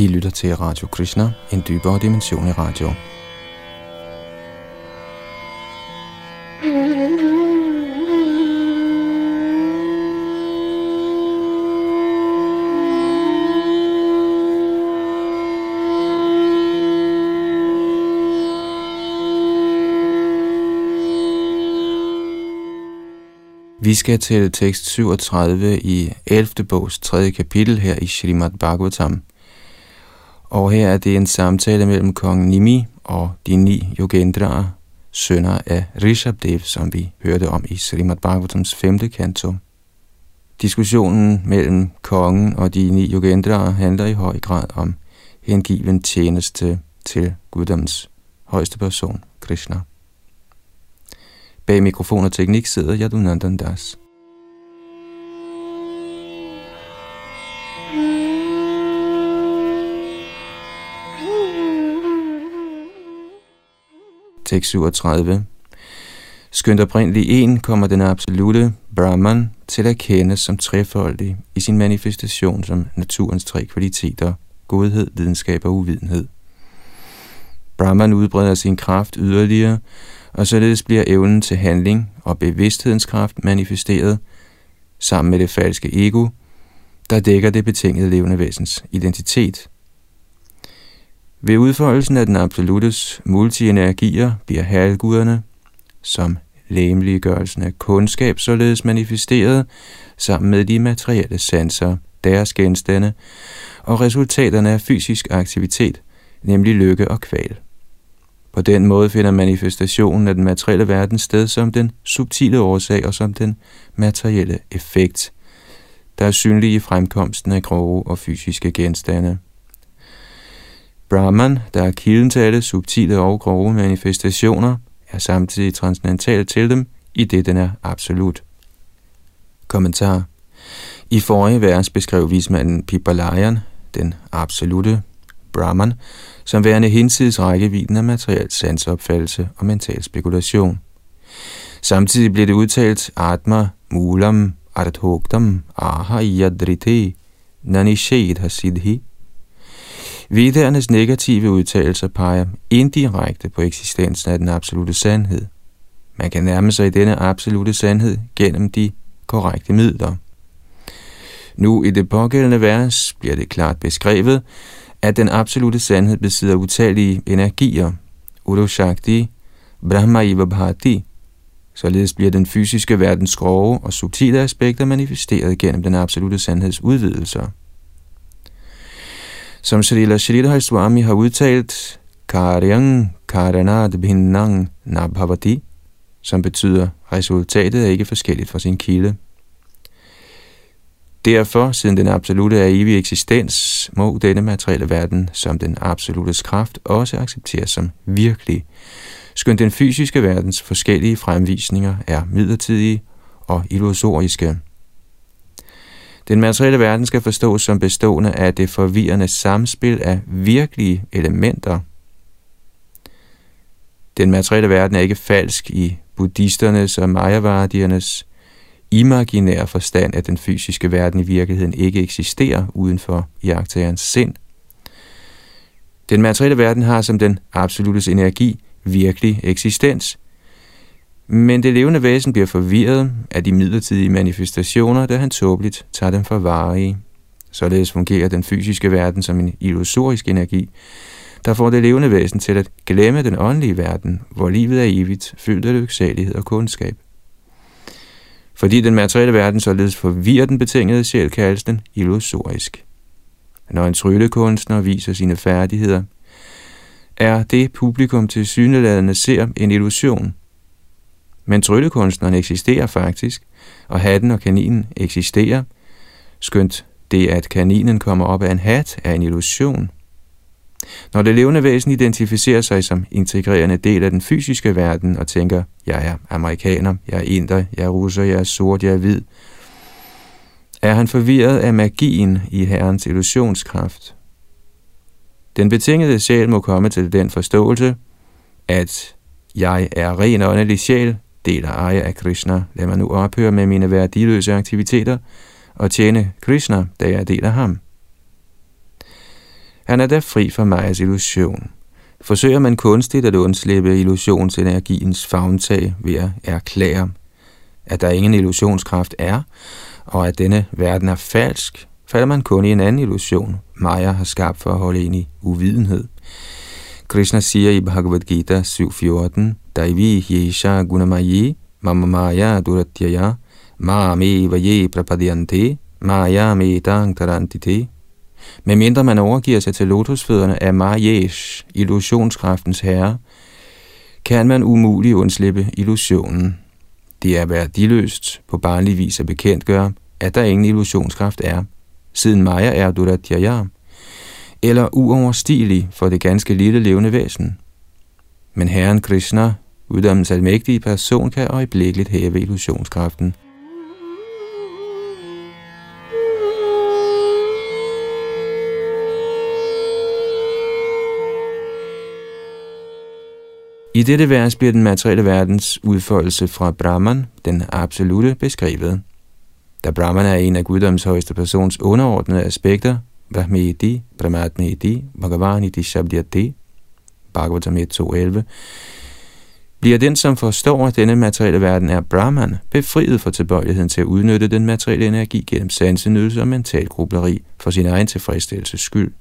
I lytter til Radio Krishna, en dybere dimension i radio. Vi skal til tekst 37 i 11. bogs 3. kapitel her i Srimad Bhagavatam. Og her er det en samtale mellem kong Nimi og de ni yogendraer, sønner af Rishabdev, som vi hørte om i Srimad Bhagavatams 5. kanto. Diskussionen mellem kongen og de ni yogendraer handler i høj grad om hengiven tjeneste til Guddoms højeste person, Krishna. Bag mikrofon og teknik sidder Yadunandan Das. Tekst 37. Skønt oprindelig en kommer den absolute Brahman til at kende som trefoldig i sin manifestation som naturens tre kvaliteter, godhed, videnskab og uvidenhed. Brahman udbreder sin kraft yderligere, og således bliver evnen til handling og bevidsthedens kraft manifesteret sammen med det falske ego, der dækker det betingede levende væsens identitet. Ved udfoldelsen af den absolutes multienergier bliver halvguderne, som læmeliggørelsen af kundskab således manifesteret sammen med de materielle sanser, deres genstande og resultaterne af fysisk aktivitet, nemlig lykke og kval. På den måde finder manifestationen af den materielle verden sted som den subtile årsag og som den materielle effekt, der er synlig i fremkomsten af grove og fysiske genstande. Brahman, der er kilden til alle subtile og grove manifestationer, er samtidig transcendental til dem, i det den er absolut. Kommentar I forrige vers beskrev vismanden Pipalayan, den absolute Brahman, som værende hinsides rækkevidden af materiel sansopfattelse og mental spekulation. Samtidig blev det udtalt Atma Mulam Arthogdam, Aha Yadrite Nanishet Hasidhi. Vedernes negative udtalelser peger indirekte på eksistensen af den absolute sandhed. Man kan nærme sig i denne absolute sandhed gennem de korrekte midler. Nu i det pågældende vers bliver det klart beskrevet, at den absolute sandhed besidder utallige energier, Urushakti, Brahma Ivabhati. Således bliver den fysiske verdens grove og subtile aspekter manifesteret gennem den absolute sandheds udvidelser. Som Srila Sridhar Swami har udtalt, Karyang Karanad Bhinnang Nabhavati, som betyder, resultatet er ikke forskelligt fra sin kilde. Derfor, siden den absolute er evig eksistens, må denne materielle verden som den absolute kraft også accepteres som virkelig, skønt den fysiske verdens forskellige fremvisninger er midlertidige og illusoriske. Den materielle verden skal forstås som bestående af det forvirrende samspil af virkelige elementer. Den materielle verden er ikke falsk i buddhisternes og mayavardiernes imaginære forstand, at den fysiske verden i virkeligheden ikke eksisterer uden for iagtagerens sind. Den materielle verden har som den absolutes energi virkelig eksistens, men det levende væsen bliver forvirret af de midlertidige manifestationer, da han tåbeligt tager dem for varige. Således fungerer den fysiske verden som en illusorisk energi, der får det levende væsen til at glemme den åndelige verden, hvor livet er evigt, fyldt af lyksalighed og kundskab. Fordi den materielle verden således forvirrer den betingede sjæl, kaldes den illusorisk. Når en tryllekunstner viser sine færdigheder, er det publikum til syneladende ser en illusion. Men tryllekunstneren eksisterer faktisk, og hatten og kaninen eksisterer, skønt det, at kaninen kommer op af en hat, er en illusion – når det levende væsen identificerer sig som integrerende del af den fysiske verden og tænker, jeg er amerikaner, jeg er inder, jeg er russer, jeg er sort, jeg er hvid, er han forvirret af magien i herrens illusionskraft. Den betingede sjæl må komme til den forståelse, at jeg er ren åndelig sjæl, deler ejer af Krishna. Lad mig nu ophøre med mine værdiløse aktiviteter og tjene Krishna, da jeg deler ham. Han er da fri for Majas illusion. Forsøger man kunstigt at undslippe illusionsenergiens fagntag ved at erklære, at der ingen illusionskraft er, og at denne verden er falsk, falder man kun i en anden illusion, Maja har skabt for at holde ind i uvidenhed. Krishna siger i Bhagavad Gita 7.14, Daivi yesha gunamayi mama maya duratyaya ma me vaye prapadyante maya me tang tarantite. Med mindre man overgiver sig til lotusfødderne af Majesh, illusionskraftens herre, kan man umuligt undslippe illusionen. Det er værdiløst på barnlig vis at bekendtgøre, at der ingen illusionskraft er, siden Maya er Duratyaya, eller uoverstigelig for det ganske lille levende væsen. Men Herren Krishna, uddommens almægtige person, kan øjeblikkeligt hæve illusionskraften. I dette vers bliver den materielle verdens udfoldelse fra Brahman, den absolute, beskrevet. Da Brahman er en af guddoms højeste persons underordnede aspekter, Brahmedi, Brahmatmedi, Bhagavaniti Shabdyati, Bhagavatam 1.2.11, bliver den, som forstår, at denne materielle verden er Brahman, befriet fra tilbøjeligheden til at udnytte den materielle energi gennem sansenydelse og mental grubleri for sin egen tilfredsstillelses skyld.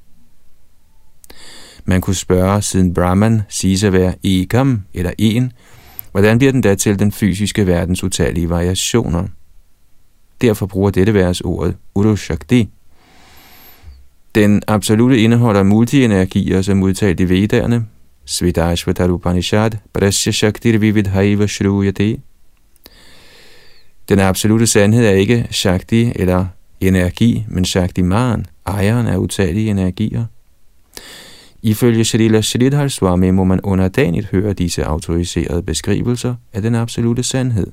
Man kunne spørge, siden Brahman siges at være ekam eller en, hvordan bliver den da til den fysiske verdens utallige variationer? Derfor bruger dette vers ordet Urushakti. Den absolute indeholder multienergier, som udtalt i Vedderne, Svidashvatar Upanishad, Prasya Shaktir Vividhaiva Shruyate. Den absolute sandhed er ikke Shakti eller energi, men Shakti Man, ejeren af utallige energier. Ifølge Shrila Sridhar Swami må man underdanigt høre disse autoriserede beskrivelser af den absolute sandhed.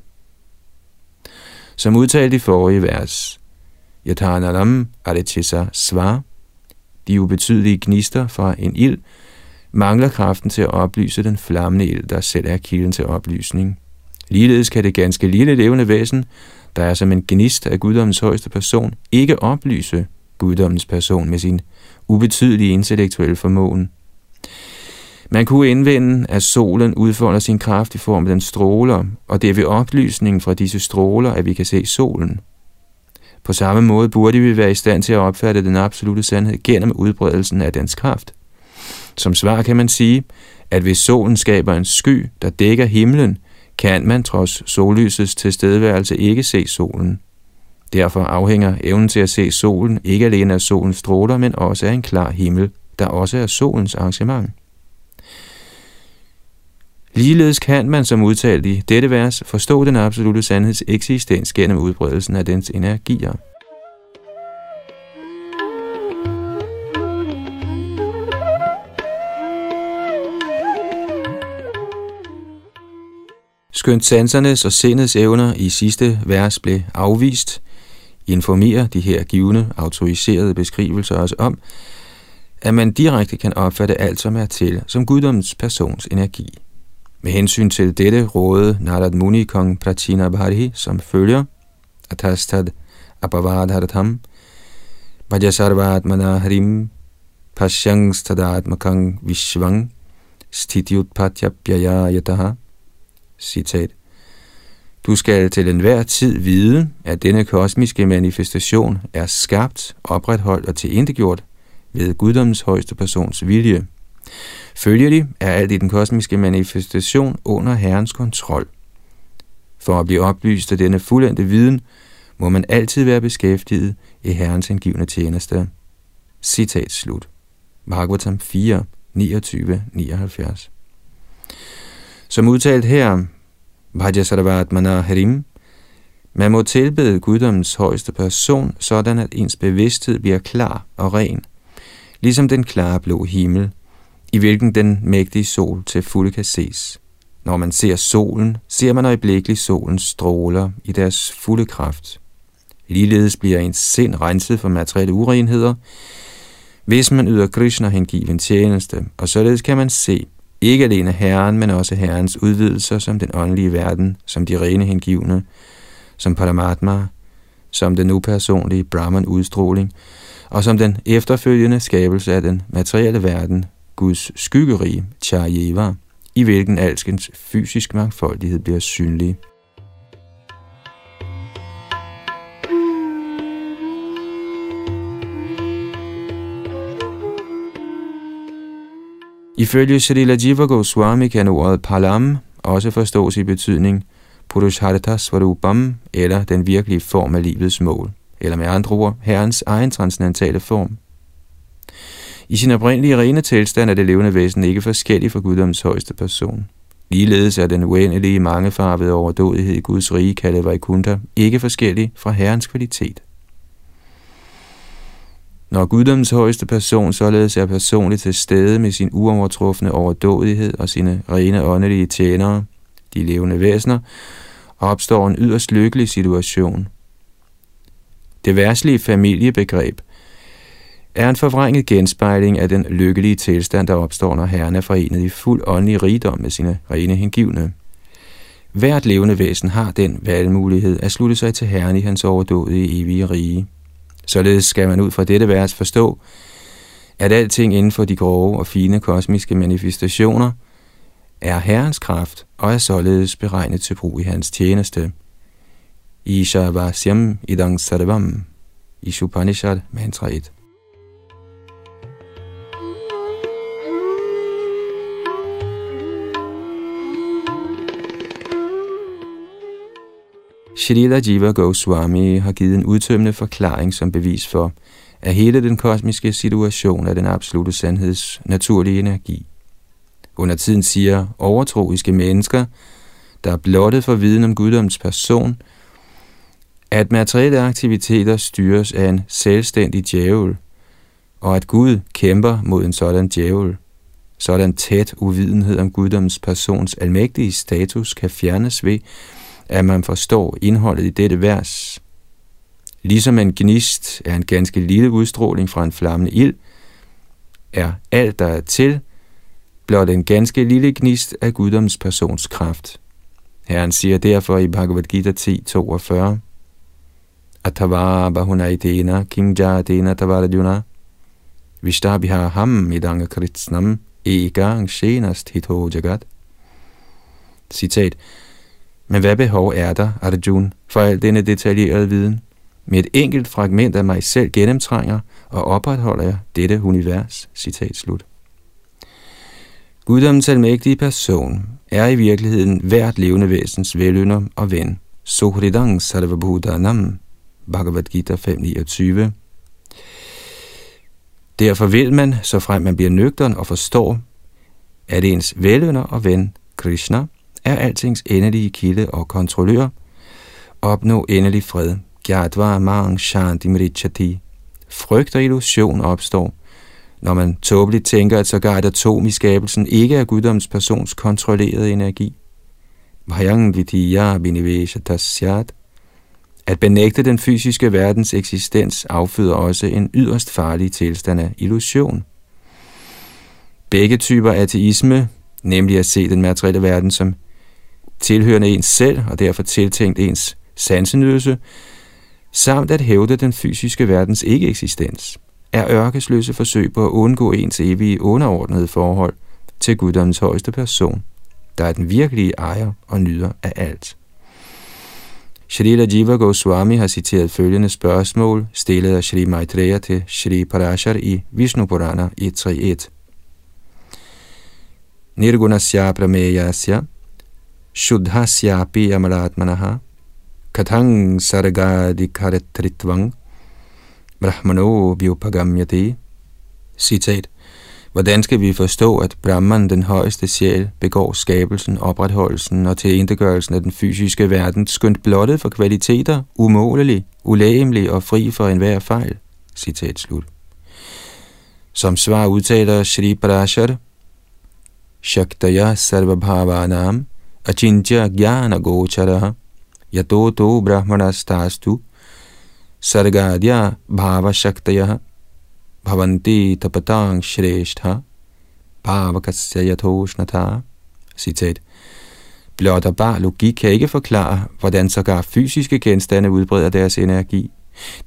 Som udtalt i forrige vers, Yatanaram Aritisa Svar, de ubetydelige gnister fra en ild, mangler kraften til at oplyse den flammende ild, der selv er kilden til oplysning. Ligeledes kan det ganske lille levende væsen, der er som en gnist af guddommens højeste person, ikke oplyse guddommens person med sin ubetydelige intellektuelle formåen. Man kunne indvende, at solen udfolder sin kraft i form af den stråler, og det er ved oplysningen fra disse stråler, at vi kan se solen. På samme måde burde vi være i stand til at opfatte den absolute sandhed gennem udbredelsen af dens kraft. Som svar kan man sige, at hvis solen skaber en sky, der dækker himlen, kan man trods sollysets tilstedeværelse ikke se solen. Derfor afhænger evnen til at se solen ikke alene af solens stråler, men også af en klar himmel, der også er solens arrangement. Ligeledes kan man, som udtalt i dette vers, forstå den absolute sandheds eksistens gennem udbredelsen af dens energier. Skønt sansernes og sindets evner i sidste vers blev afvist, informerer de her givende, autoriserede beskrivelser os om, at man direkte kan opfatte alt, som er til, som guddommens persons energi. Med hensyn til dette råde Narad Muni kong Prachina Bharhi, som følger, Atastad Apavadhartham, Vajasarvat Manaharim, Pashyang Stadaatmakang Vishvang, Stitiutpatyapyaya yataha. Citat. Du skal til enhver tid vide, at denne kosmiske manifestation er skabt, opretholdt og tilindegjort ved guddommens højeste persons vilje. Følgelig er alt i den kosmiske manifestation under Herrens kontrol. For at blive oplyst af denne fuldendte viden, må man altid være beskæftiget i Herrens hengivne tjeneste. Citat slut. Bhagavatam 4, 29, 79. Som udtalt her, Vajjasaravat Harim, man må tilbede guddommens højeste person, sådan at ens bevidsthed bliver klar og ren, ligesom den klare blå himmel, i hvilken den mægtige sol til fulde kan ses. Når man ser solen, ser man øjeblikkeligt solens stråler i deres fulde kraft. Ligeledes bliver ens sind renset for materielle urenheder, hvis man yder Krishna hengiven tjeneste, og således kan man se, ikke alene Herren, men også Herrens udvidelser som den åndelige verden, som de rene hengivne, som Paramatma, som den upersonlige Brahman udstråling, og som den efterfølgende skabelse af den materielle verden, Guds skyggerige, Charyeva, i hvilken alskens fysisk mangfoldighed bliver synlig. Ifølge Srila Jiva Goswami kan ordet palam også forstås i betydning Purusharatas Svarupam, eller den virkelige form af livets mål, eller med andre ord, Herrens egen transcendentale form. I sin oprindelige rene tilstand er det levende væsen ikke forskellig fra guddoms højeste person. Ligeledes er den uendelige mangefarvede overdådighed i Guds rige, kaldet Vaikuntha, ikke forskellig fra Herrens kvalitet. Når guddommens højeste person således er personligt til stede med sin uovertrufne overdådighed og sine rene åndelige tjenere, de levende væsener, opstår en yderst lykkelig situation. Det værslige familiebegreb er en forvrænget genspejling af den lykkelige tilstand, der opstår, når Herren er forenet i fuld åndelig rigdom med sine rene hengivne. Hvert levende væsen har den valgmulighed at slutte sig til Herren i hans overdådige evige rige. Således skal man ud fra dette vers forstå, at alting inden for de grove og fine kosmiske manifestationer er Herrens kraft og er således beregnet til brug i hans tjeneste. Isha Vasyam Idang Sarvam, Ishupanishad Mantra 1. Shrila Jiva Goswami har givet en udtømmende forklaring som bevis for, at hele den kosmiske situation er den absolute sandheds naturlige energi. Under tiden siger overtroiske mennesker, der er blottet for viden om guddoms person, at materielle aktiviteter styres af en selvstændig djævel, og at Gud kæmper mod en sådan djævel. Sådan tæt uvidenhed om guddoms persons almægtige status kan fjernes ved, at man forstår indholdet i dette vers. Ligesom en gnist er en ganske lille udstråling fra en flammende ild, er alt, der er til, blot en ganske lille gnist af guddoms persons kraft. Herren siger derfor i Bhagavad Gita 10.42, Atavara bahunaitena kingjatena tavarajuna Vishtabhiha ham idanga kritsnam egang shenast hito jagat. Citat. Men hvad behov er der, Arjun, for al denne detaljerede viden? Med et enkelt fragment af mig selv gennemtrænger og opretholder jeg dette univers. Citat slut. Guddommens almægtige person er i virkeligheden hvert levende væsens velønder og ven. Sohridang sarvabhudanam, Bhagavad Gita 5.29. Derfor vil man, så frem man bliver nøgteren og forstår, at ens velønder og ven, Krishna, er altings endelige kilde og kontrollør, opnå endelig fred. Gyatva mang shanti mrichati. Frygt og illusion opstår, når man tåbeligt tænker, at sågar et atom i skabelsen ikke er guddoms persons kontrollerede energi. At benægte den fysiske verdens eksistens afføder også en yderst farlig tilstand af illusion. Begge typer ateisme, nemlig at se den materielle verden som tilhørende ens selv og derfor tiltænkt ens sansenydelse, samt at hævde den fysiske verdens ikke-eksistens, er ørkesløse forsøg på at undgå ens evige underordnede forhold til guddommens højeste person, der er den virkelige ejer og nyder af alt. Srila Jiva Goswami har citeret følgende spørgsmål, stillet af Shri Maitreya til Shri Parashar i Vishnu Purana 1.3.1. Nirgunasya prameyasya Shuddhasyapi amalatmanaha कथं sargadikaritritvang Brahmano vyupagamyati Citat Hvordan skal vi forstå, at Brahman, den højeste sjæl, begår skabelsen, opretholdelsen og tilindegørelsen af den fysiske verden, skønt blottet for kvaliteter, umålelig, ulægemlig og fri for enhver fejl? Citat slut. Som svar udtaler Shri Parashar, Shaktaya Sarvabhavanam Achintya Jnana Gochara Yato To Brahmanastastu Sargadya Bhava Shaktaya Bhavanti Tapatang Shreshtha Bhavakasya Yatoshnata Citat Blot og bare logik kan ikke forklare, hvordan sågar fysiske genstande udbreder deres energi.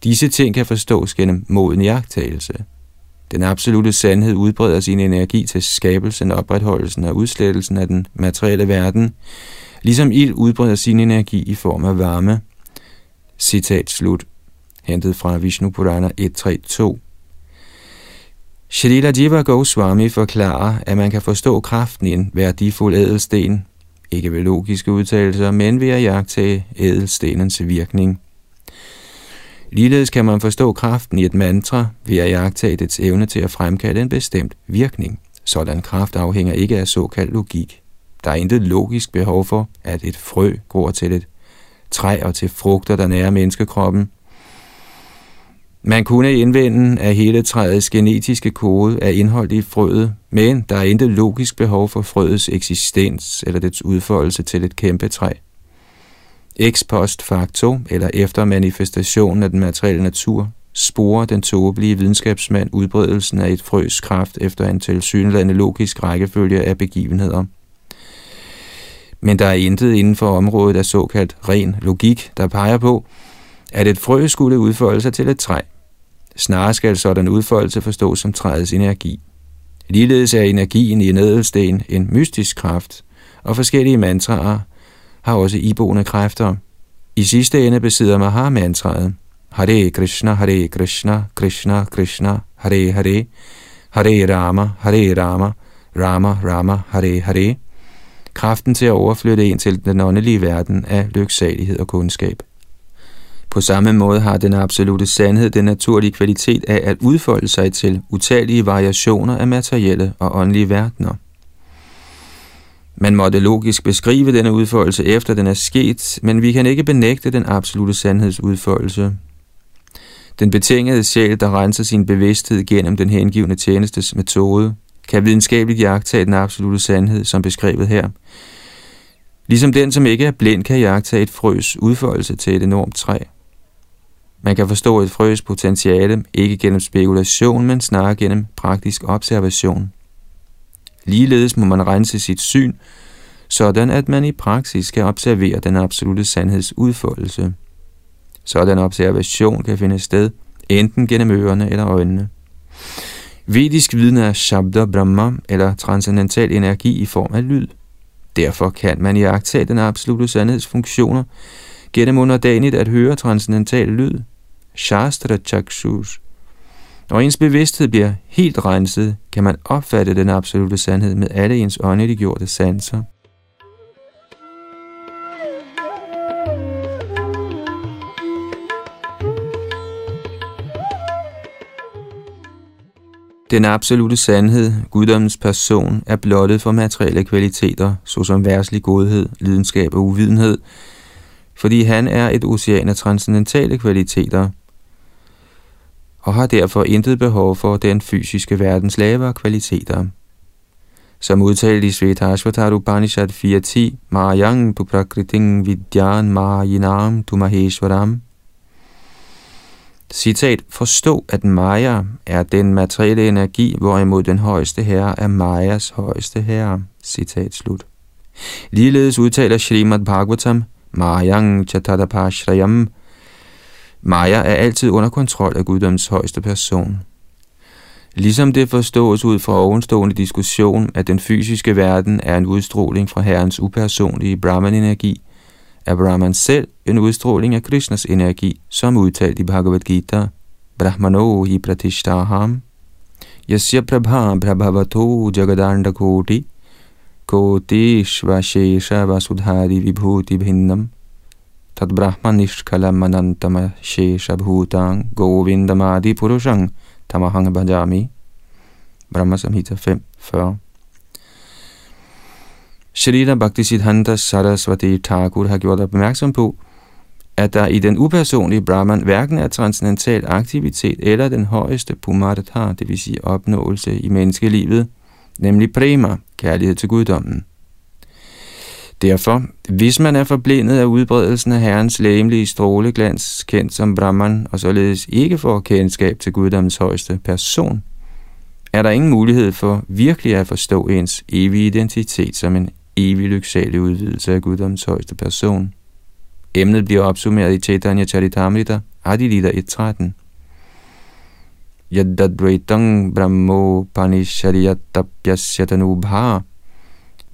Disse ting kan forstås gennem moden jagttagelse. Den absolute sandhed udbreder sin energi til skabelsen, opretholdelsen og udslettelsen af den materielle verden, ligesom ild udbreder sin energi i form af varme. Citat slut. Hentet fra Vishnu Purana 132. Shalila Jiva Goswami forklarer, at man kan forstå kraften i en værdifuld ædelsten, ikke ved logiske udtalelser, men ved at jagte ædelstenens virkning. Ligeledes kan man forstå kraften i et mantra ved at jagtage dets evne til at fremkalde en bestemt virkning. Sådan kraft afhænger ikke af såkaldt logik. Der er intet logisk behov for, at et frø gror til et træ og til frugter, der nærer menneskekroppen. Man kunne indvende, at hele træets genetiske kode er indholdt i frøet, men der er intet logisk behov for frøets eksistens eller dets udfoldelse til et kæmpe træ. Ex post facto, eller efter manifestationen af den materielle natur, sporer den tåbelige videnskabsmand udbredelsen af et frøs kraft efter en tilsyneladende logisk rækkefølge af begivenheder. Men der er intet inden for området af såkaldt ren logik, der peger på, at et frø skulle udfolde sig til et træ. Snarere skal sådan udfoldelse forstås som træets energi. Ligeledes er energien i en ædelsten en mystisk kraft, og forskellige mantraer har også iboende kræfter. I sidste ende besidder Mahamantraet Hare Krishna, Hare Krishna, Krishna Krishna, Hare Hare, Hare Rama, Hare Rama, Rama Rama, Hare Hare. Kraften til at overflytte en til den åndelige verden af lyksalighed og kundskab. På samme måde har den absolute sandhed den naturlige kvalitet af at udfolde sig til utallige variationer af materielle og åndelige verdener. Man måtte logisk beskrive denne udfoldelse efter den er sket, men vi kan ikke benægte den absolute sandhedsudførelse. Den betingede sjæl, der renser sin bevidsthed gennem den hengivende tjenestes metode, kan videnskabeligt jagtage den absolute sandhed, som beskrevet her. Ligesom den, som ikke er blind, kan jagtage et frøs udfoldelse til et enormt træ. Man kan forstå et frøs potentiale ikke gennem spekulation, men snarere gennem praktisk observation. Ligeledes må man rense sit syn, sådan at man i praksis kan observere den absolute sandheds udfoldelse. Sådan observation kan finde sted enten gennem ørerne eller øjnene. Vedisk viden er Shabda Brahma eller transcendental energi i form af lyd. Derfor kan man iagtage den absolute sandhedsfunktioner gennem underdanigt at høre transcendental lyd, Shastra Chakshus. Når ens bevidsthed bliver helt renset, kan man opfatte den absolute sandhed med alle ens åndeliggjorte sanser. Den absolute sandhed, guddommens person, er blottet for materielle kvaliteter, såsom værslig godhed, lidenskab og uvidenhed, fordi han er et ocean af transcendentale kvaliteter, og har derfor intet behov for den fysiske verdens lavere kvaliteter. Som udtalt i Svetashvatar Upanishad 4.10, Mahayang Puprakriting Vidyan Mahayinam Tumaheshwaram, Citat, forstå, at Maya er den materielle energi, hvorimod den højeste herre er Mayas højeste herre. Citat slut. Ligeledes udtaler Srimad Bhagavatam, Mayang Chatadapashrayam, Maya er altid under kontrol af guddoms højeste person. Ligesom det forstås ud fra ovenstående diskussion, at den fysiske verden er en udstråling fra Herrens upersonlige Brahman-energi, er Brahman selv en udstråling af Krishnas energi, som udtalt i Bhagavad Gita, Brahmano hi pratishtaham, yasya prabha prabhavato jagadanda koti, koti shvashesha vasudhari vibhuti bhinnam, tad brahma nishkala manantama shesha govindamadi purushang tamahang bhajami. Brahma Samhita 5, 40. Shrita Bhaktisiddhanta Saraswati Thakur har gjort opmærksom på, at der i den upersonlige Brahman hverken er transcendental aktivitet eller den højeste pumartha, det vil sige opnåelse i menneskelivet, nemlig prema, kærlighed til guddommen. Derfor, hvis man er forblindet af udbredelsen af Herrens læmelige stråleglans, kendt som Brahman, og således ikke får kendskab til Guddoms højeste person, er der ingen mulighed for virkelig at forstå ens evige identitet som en evig lyksalig udvidelse af Guddoms højeste person. Emnet bliver opsummeret i Chaitanya Charitamrita, Adilita 1.13. Yadadvaitang brahmo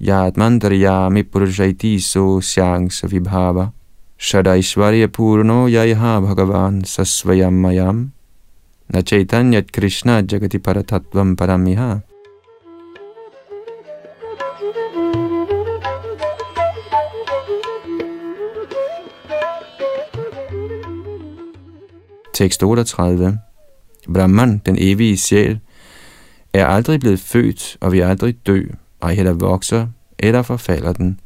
panishariyatapyasyatanubha yatmantaryami purjaiti so syang savibhava shadaishvarya purno yaiha bhagavan sasvayam mayam. Na chaitanyat krishna jagati paratatvam paramiha. Tekst 38. Brahman, den evige sjæl, er aldrig blevet født og vil aldrig dø, og heller vokser eller forfalder den.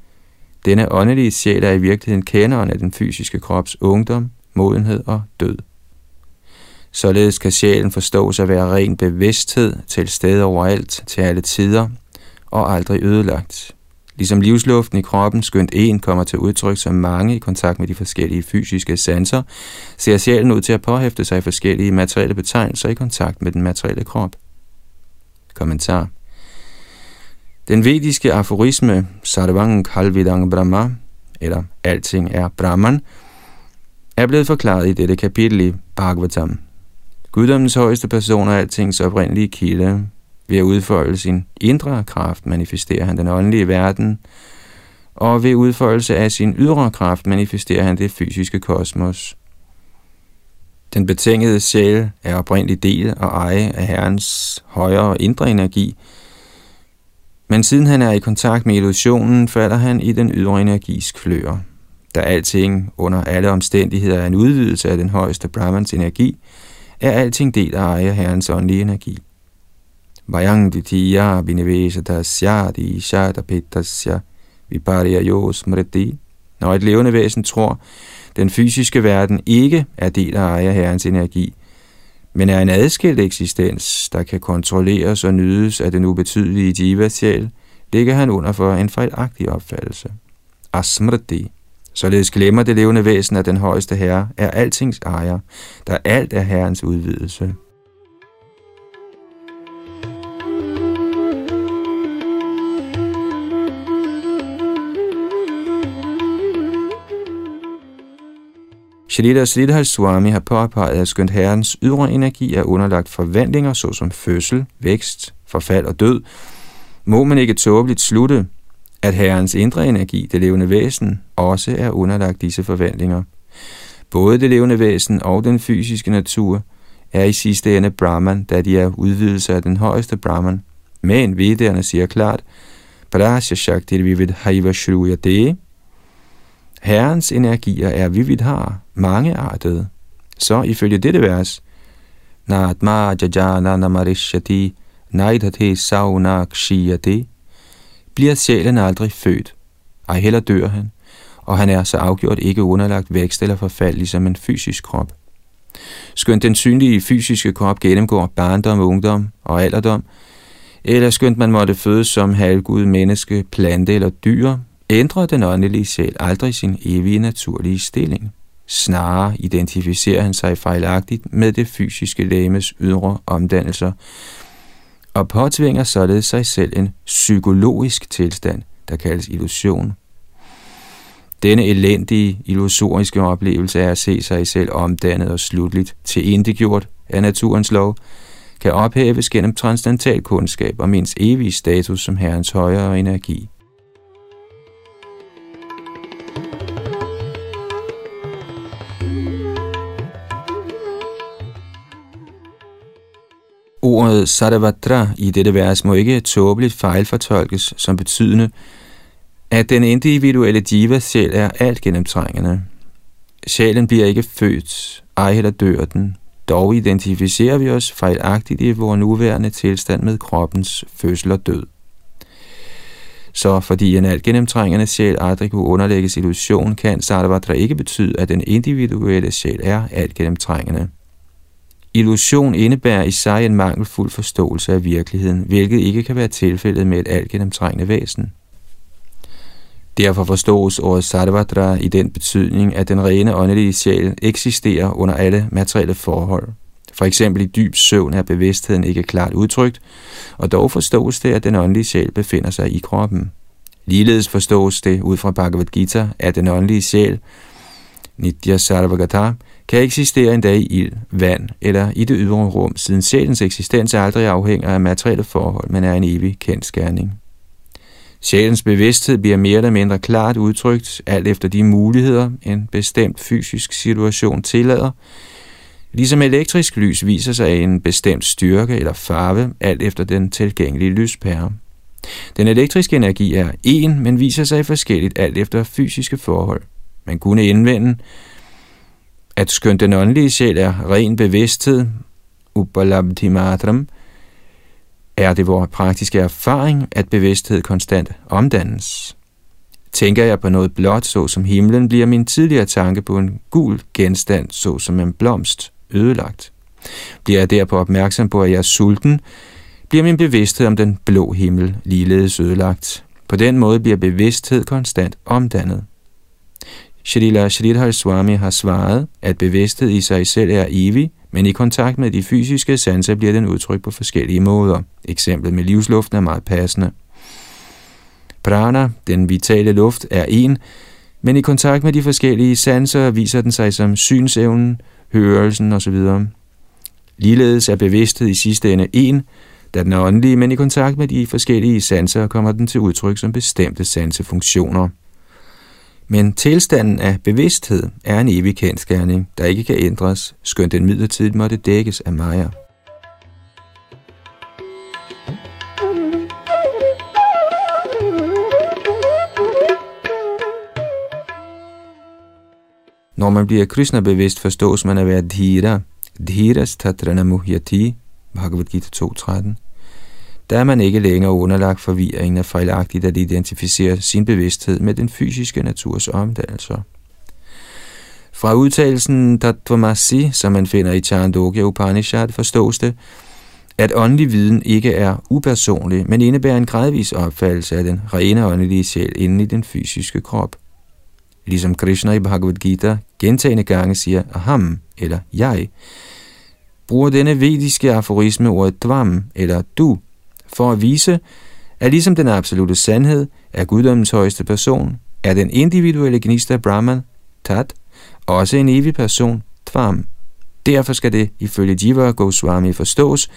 Denne åndelige sjæl er i virkeligheden kenderen af den fysiske krops ungdom, modenhed og død. Således kan sjælen forstås at være ren bevidsthed til stede overalt til alle tider og aldrig ødelagt. Ligesom livsluften i kroppen skønt en kommer til udtryk som mange i kontakt med de forskellige fysiske sanser, ser sjælen ud til at påhæfte sig i forskellige materielle betegnelser i kontakt med den materielle krop. Kommentar den vediske aforisme Sarvang Kalvidang Brahma, eller Alting er Brahman, er blevet forklaret i dette kapitel i Bhagavatam. Guddommens højeste person er altings oprindelige kilde, ved at udfolde sin indre kraft manifesterer han den åndelige verden, og ved udfoldelse af sin ydre kraft manifesterer han det fysiske kosmos. Den betingede sjæl er oprindelig del og eje af Herrens højere indre energi, men siden han er i kontakt med illusionen, falder han i den ydre energis klør. Da alting under alle omstændigheder er en udvidelse af den højeste Brahmans energi, er alting del af eje Herrens åndelige energi. Vayang Ditya Binivesatasya Dishatapittasya Viparya smriti. Når et levende væsen tror, den fysiske verden ikke er del af ejer herrens energi, men er en adskilt eksistens, der kan kontrolleres og nydes af den ubetydelige jivasjæl, ligger han under for en fejlagtig opfattelse. Asmriti. Således glemmer det levende væsen, at den højeste herre er altings ejer, der alt er herrens udvidelse. Shalita Sridhar Swami har påpeget, at skønt herrens ydre energi er underlagt forvandlinger, såsom fødsel, vækst, forfald og død, må man ikke tåbeligt slutte, at herrens indre energi, det levende væsen, også er underlagt disse forvandlinger. Både det levende væsen og den fysiske natur er i sidste ende Brahman, da de er udvidelser af den højeste Brahman. Men vedderne siger klart, Prasya Shakti Vivid Haiva Shruyate, Herrens energier er vividhar, mangeartede. Så ifølge dette vers, Natma jajana namarishyati, naidhate saunakshiyate, bliver sjælen aldrig født. Ej heller dør han, og han er så afgjort ikke underlagt vækst eller forfald ligesom en fysisk krop. Skønt den synlige fysiske krop gennemgår barndom, ungdom og alderdom, eller skønt man måtte fødes som halvgud, menneske, plante eller dyr, ændrer den åndelige sjæl aldrig sin evige naturlige stilling. Snarere identificerer han sig fejlagtigt med det fysiske lægemes ydre omdannelser, og påtvinger således sig selv en psykologisk tilstand, der kaldes illusion. Denne elendige, illusoriske oplevelse af at se sig selv omdannet og slutligt til indegjort af naturens lov, kan ophæves gennem transcendental kundskab om ens evige status som Herrens højere energi. Ordet Sadavatra i dette vers må ikke tåbeligt fejlfortolkes som betydende, at den individuelle diva sjæl er alt gennemtrængende. Sjælen bliver ikke født, ej heller dør den. Dog identificerer vi os fejlagtigt i vores nuværende tilstand med kroppens fødsel og død. Så fordi en alt gennemtrængende sjæl aldrig kunne underlægges illusion, kan Sadavatra ikke betyde, at den individuelle sjæl er alt gennemtrængende. Illusion indebærer i sig en mangelfuld forståelse af virkeligheden, hvilket ikke kan være tilfældet med et algennemtrængende væsen. Derfor forstås ordet Sarvatra i den betydning, at den rene åndelige sjæl eksisterer under alle materielle forhold. For eksempel i dyb søvn er bevidstheden ikke klart udtrykt, og dog forstås det, at den åndelige sjæl befinder sig i kroppen. Ligeledes forstås det ud fra Bhagavad Gita, at den åndelige sjæl Nitya Sarvagata, kan eksistere endda i ild, vand eller i det ydre rum, siden sjælens eksistens aldrig afhænger af materielle forhold, men er en evig kendskærning. Sjælens bevidsthed bliver mere eller mindre klart udtrykt, alt efter de muligheder, en bestemt fysisk situation tillader, ligesom elektrisk lys viser sig af en bestemt styrke eller farve, alt efter den tilgængelige lyspære. Den elektriske energi er en, men viser sig forskelligt alt efter fysiske forhold. Man kunne indvende, at skønt den åndelige sjæl er ren bevidsthed, upalabdhi matram, er det vores praktiske erfaring, at bevidsthed konstant omdannes. Tænker jeg på noget blåt, såsom himlen, bliver min tidligere tanke på en gul genstand, såsom en blomst, ødelagt. Bliver jeg derpå opmærksom på, at jeg er sulten, bliver min bevidsthed om den blå himmel ligeledes ødelagt. På den måde bliver bevidsthed konstant omdannet. Srila Sridhar Swami har svaret, at bevidsthed i sig selv er evig, men i kontakt med de fysiske sanser bliver den udtrykt på forskellige måder. Eksemplet med livsluften er meget passende. Prana, den vitale luft, er en, men i kontakt med de forskellige sanser viser den sig som synsevnen, hørelsen osv. Ligeledes er bevidsthed i sidste ende en, da den er åndelig, men i kontakt med de forskellige sanser kommer den til udtryk som bestemte sansefunktioner. Men tilstanden af bevidsthed er en evig kendskærning, der ikke kan ændres, skønt den midlertidigt måtte dækkes af Maya. Når man bliver Krishna-bevidst, forstås man at være dhira. Dhiras tatrana muhyati, Bhagavad Gita 2.13. Der er man ikke længere underlagt forvirringen af fejlagtigt at identificere sin bevidsthed med den fysiske naturs omdannelser. Fra udtalelsen Tatvamasi, som man finder i Chandogya Upanishad, forstås det, at åndelig viden ikke er upersonlig, men indebærer en gradvis opfattelse af den rene åndelige sjæl inden i den fysiske krop. Ligesom Krishna i Bhagavad Gita gentagende gange siger aham, eller jeg, bruger denne vediske aforisme ordet dvam, eller du, for at vise, at ligesom den absolute sandhed er guddommens højeste person, er den individuelle gnist af Brahman, Tat, også en evig person, Tvam. Derfor skal det ifølge Jiva Goswami forstås,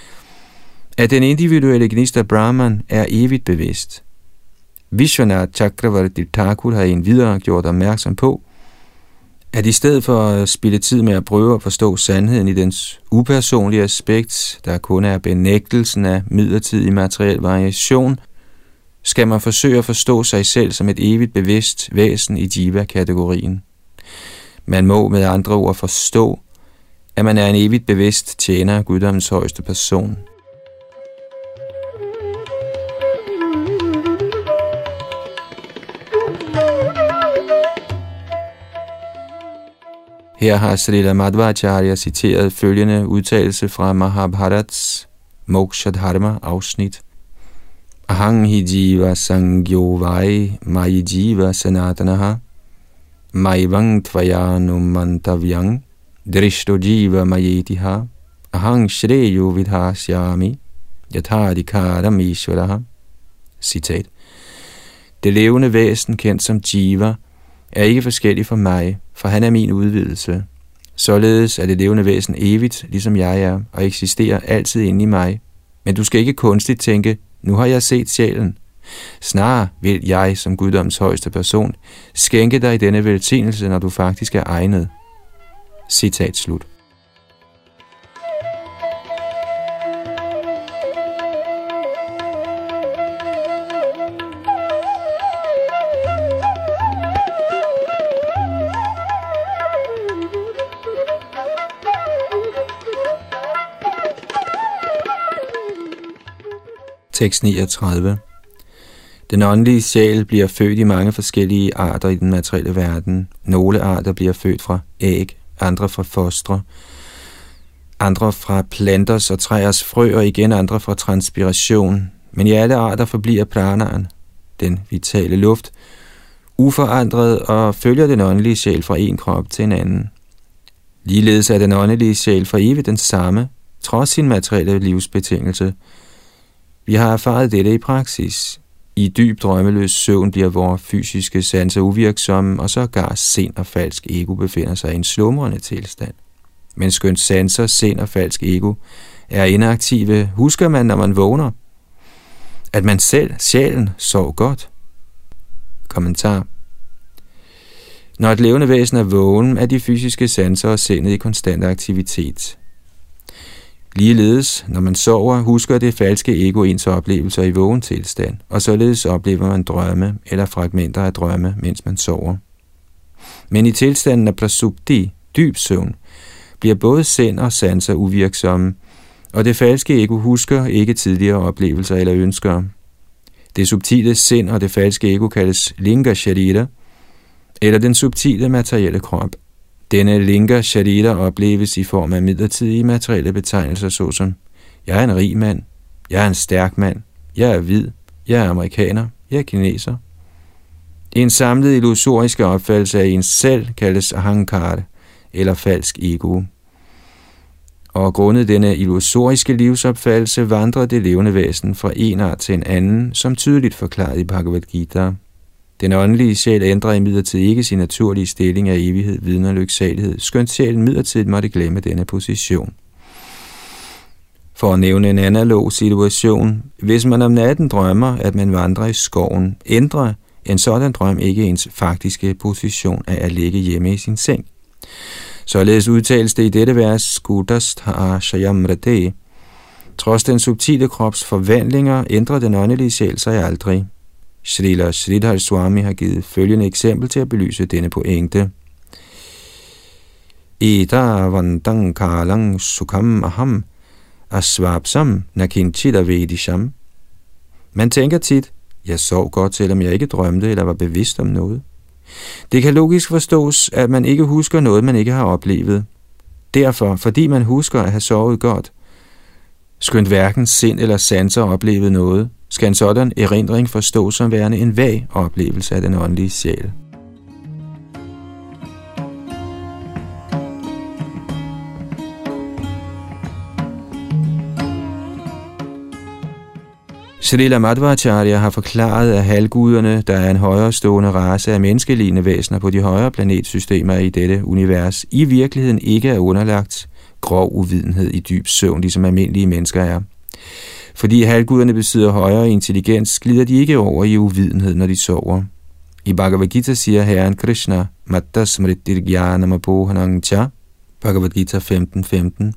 at den individuelle gnist af Brahman er evigt bevidst. Vishwanath Chakravarti Thakur har en videre gjort opmærksom på, at i stedet for at spille tid med at prøve at forstå sandheden i dens upersonlige aspekt, der kun er benægtelsen af midlertidig materiel variation, skal man forsøge at forstå sig selv som et evigt bevidst væsen i jiva-kategorien. Man må med andre ord forstå, at man er en evigt bevidst tjener af guddommens højeste person – Her har Srila Madhvacharya citeret følgende udtalelse fra Mahabharats Moksha Dharma afsnit. Ahang hi jiva sangyo vai mai jiva sanatanaha vang tvayanu mantavyang drishto jiva mayetiha ahang shreyo vidhasyami yathadikaram ishvaraha. Citat. Det levende væsen, kendt som jiva, er ikke forskellig fra mig, for han er min udvidelse. Således er det levende væsen evigt, ligesom jeg er, og eksisterer altid inde i mig. Men du skal ikke kunstigt tænke, nu har jeg set sjælen. Snarere vil jeg, som guddoms højeste person, skænke dig denne velsignelse, når du faktisk er egnet. Citat slut. Tekst 39. Den åndelige sjæl bliver født i mange forskellige arter i den materielle verden. Nogle arter bliver født fra æg, andre fra fostre, andre fra planters og træers frø, og igen andre fra transpiration. Men i alle arter forbliver pranaen, den vitale luft, uforandret og følger den åndelige sjæl fra en krop til en anden. Ligeledes er den åndelige sjæl for evigt den samme, trods sin materielle livsbetingelse – vi har erfaret dette i praksis. I dyb drømmeløs søvn bliver vores fysiske sanser uvirksomme, og så gar sind og falsk ego befinder sig i en slumrende tilstand. Men skønt sanser, sind og falsk ego er inaktive, husker man, når man vågner, at man selv, sjælen, sov godt. Kommentar Når et levende væsen er vågen, er de fysiske sanser og sindet i konstant aktivitet. Ligeledes, når man sover, husker det falske ego ens oplevelser i vågen tilstand, og således oplever man drømme eller fragmenter af drømme, mens man sover. Men i tilstanden af prasupti, dyb søvn, bliver både sind og sanser uvirksomme, og det falske ego husker ikke tidligere oplevelser eller ønsker. Det subtile sind og det falske ego kaldes linga sharira, eller den subtile materielle krop. Denne linker sharira opleves i form af midlertidige materielle betegnelser såsom Jeg er en rig mand, jeg er en stærk mand, jeg er hvid, jeg er amerikaner, jeg er kineser. En samlet illusorisk opfattelse af ens selv kaldes ahankar, eller falsk ego og grundet denne illusoriske livsopfattelse vandrer det levende væsen fra en art til en anden, som tydeligt forklaret i Bhagavad Gita. Den åndelige sjæl ændrer imidlertid ikke sin naturlige stilling af evighed, viden og lyksalighed, skønt sjælen midlertidigt måtte glemme denne position. For at nævne en analog situation, hvis man om natten drømmer, at man vandrer i skoven, ændrer en sådan drøm ikke ens faktiske position af at ligge hjemme i sin seng. Således udtales det i dette vers, Skudast Haashayamrate. Trods den subtile krops forvandlinger ændrer den åndelige sjæl sig aldrig. Srila Sridhar Swami har givet følgende eksempel til at belyse denne pointe. Ida vandang kalang sukam aham asvapsam nakinchita vedisham. Man tænker tit, jeg sov godt, selvom jeg ikke drømte eller var bevidst om noget. Det kan logisk forstås, at man ikke husker noget, man ikke har oplevet. Derfor, fordi man husker at have sovet godt, skønt hverken sind eller sanser oplevet noget, skal en sådan erindring forstås som værende en vag oplevelse af den åndelige sjæl. Srila Madhvacharya har forklaret, at halvguderne, der er en højere stående race af menneskelignende væsener på de højere planetsystemer i dette univers, i virkeligheden ikke er underlagt grov uvidenhed i dyb søvn, ligesom almindelige mennesker er. Fordi halvguderne besidder højere intelligens, glider de ikke over i uvidenhed, når de sover. I Bhagavad Gita siger Herren Krishna, Matta Smritir Jnanamapohanang Cha, Bhagavad Gita 15.15, 15,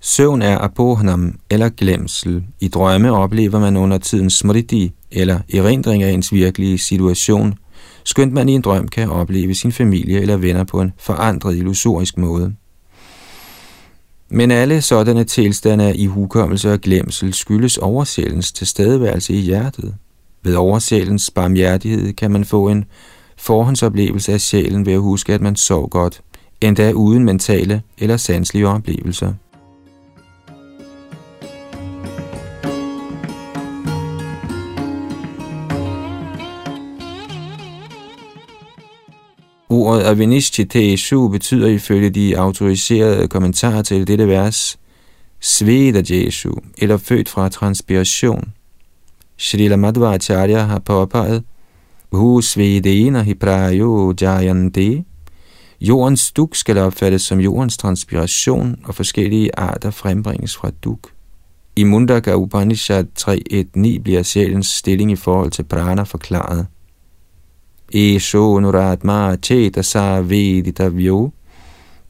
Søvn er apohanam eller glemsel. I drømme oplever man under tiden smriti eller erindring af ens virkelige situation, skønt man i en drøm kan opleve sin familie eller venner på en forandret illusorisk måde. Men alle sådanne tilstande af ihukommelse og glemsel skyldes oversjælens tilstedeværelse i hjertet. Ved oversjælens barmhjertighed kan man få en forhåndsoplevelse af sjælen ved at huske, at man sov godt, endda uden mentale eller sanselige oplevelser. Ordet avinishchiteshu betyder ifølge de autoriserede kommentarer til dette vers Svedajeshu, eller født fra transpiration. Srila Madhvacharya har påpeget, Hu svedena hiprayo jayante. Jordens duk skal opfattes som jordens transpiration, og forskellige arter frembringes fra duk. I Mundaka Upanishad 3.1.9 bliver sjælens stilling i forhold til prana forklaret. Esho nuratma chetasa veditavyo